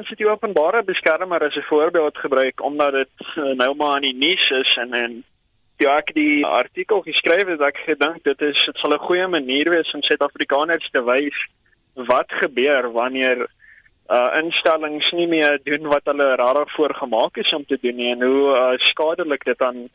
ons het die openbare beskermer as 'n voorbeeld gebruik omdat dit uh, nou maar aan die nuus is en en ja, ek die artikel geskryf het ek gedink dit is dit sal 'n goeie manier wees om Suid-Afrikaners te wys wat gebeur wanneer uh instellings nie meer doen wat hulle regtig voorgemaak is om te doen nie en hoe uh, skadelik dit aan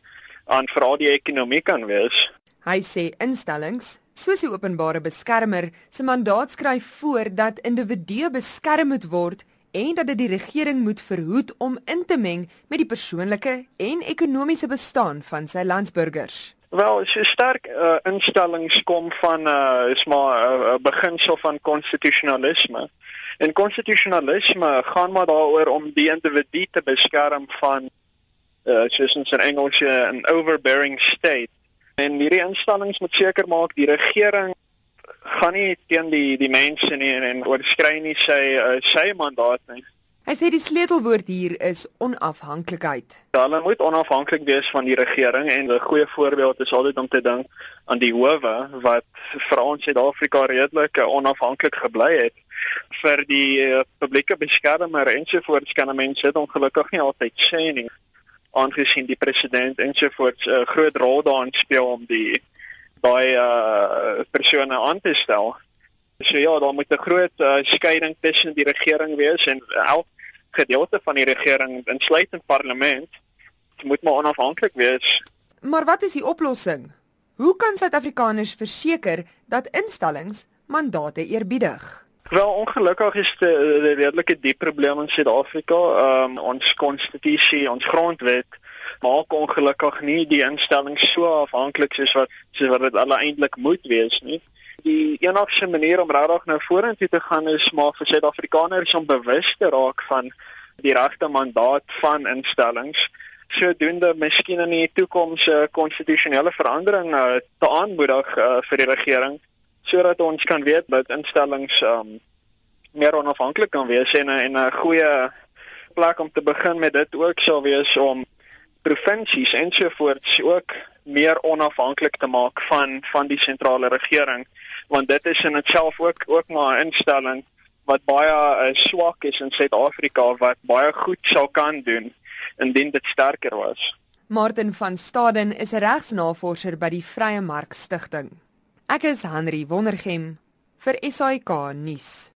aan veral die ekonomie kan wees. Hy sê instellings soos die openbare beskermer se mandaat skryf voor dat individue beskerm moet word en dat dit die regering moet verhoed om in te meng met die persoonlike en ekonomiese bestaan van sy landsburgers. Wel, so sterk uh, instellings kom van uh is maar 'n uh, beginsel van konstitusionalisme. En konstitusionalisme gaan maar daaroor om die individu te beskerm van uh soos in Engels 'n overbearing state. En hierdie instellings moet seker maak die regering gaan nie teen die die mense nie en, en oorskry nie sy uh, sy mandaat nie. Hy sê die sleutelwoord hier is onafhanklikheid. Ja, hulle moet onafhanklik wees van die regering en 'n goeie voorbeeld is altyd om te dink aan die howe wat vir ons Suid-Afrika redelik onafhanklik gebly het vir die uh, publieke beskermer ensovoorts kan mense dit ongelukkig nie altyd sê nie aangesien die president ensovoorts 'n uh, groot rol daarin speel om die daai uh, persone aan te stel. So ja, daar moet 'n groot uh, skeiding tussen die regering wees en elk gedeelte van die regering insluitend parlement moet maar onafhanklik wees. Maar wat is die oplossing? Hoe kan Suid-Afrikaners verseker dat instellings mandate eerbiedig? Wel ongelukkig is dit 'n redelike diep probleem in Suid-Afrika. Ehm um, ons konstitusie, ons grondwet maak ongelukkig nie die instellings so afhanklik soos wat soos wat dit eintlik moet wees nie die enigste manier om regtig nou vorentoe te gaan is maar vir Suid-Afrikaners om bewus te raak van die regte mandaat van instellings sodoende miskien in die toekoms 'n uh, konstitusionele verandering uh, te aanmoedig uh, vir die regering sodat ons kan weet dat instellings um, meer onafhanklik kan wees en 'n goeie plek om te begin met dit ook sou wees om provinsies ensovoorts ook meer onafhanklik te maak van van die sentrale regering want dit is in itself ook ook maar 'n instelling wat baie uh, swak is in Suid-Afrika wat baie goed sou kan doen indien dit sterker was. Martin van Staden is 'n regsnavorser by die Vrye Mark Stichting. Ek is Henry Wondergem vir SAK nuus.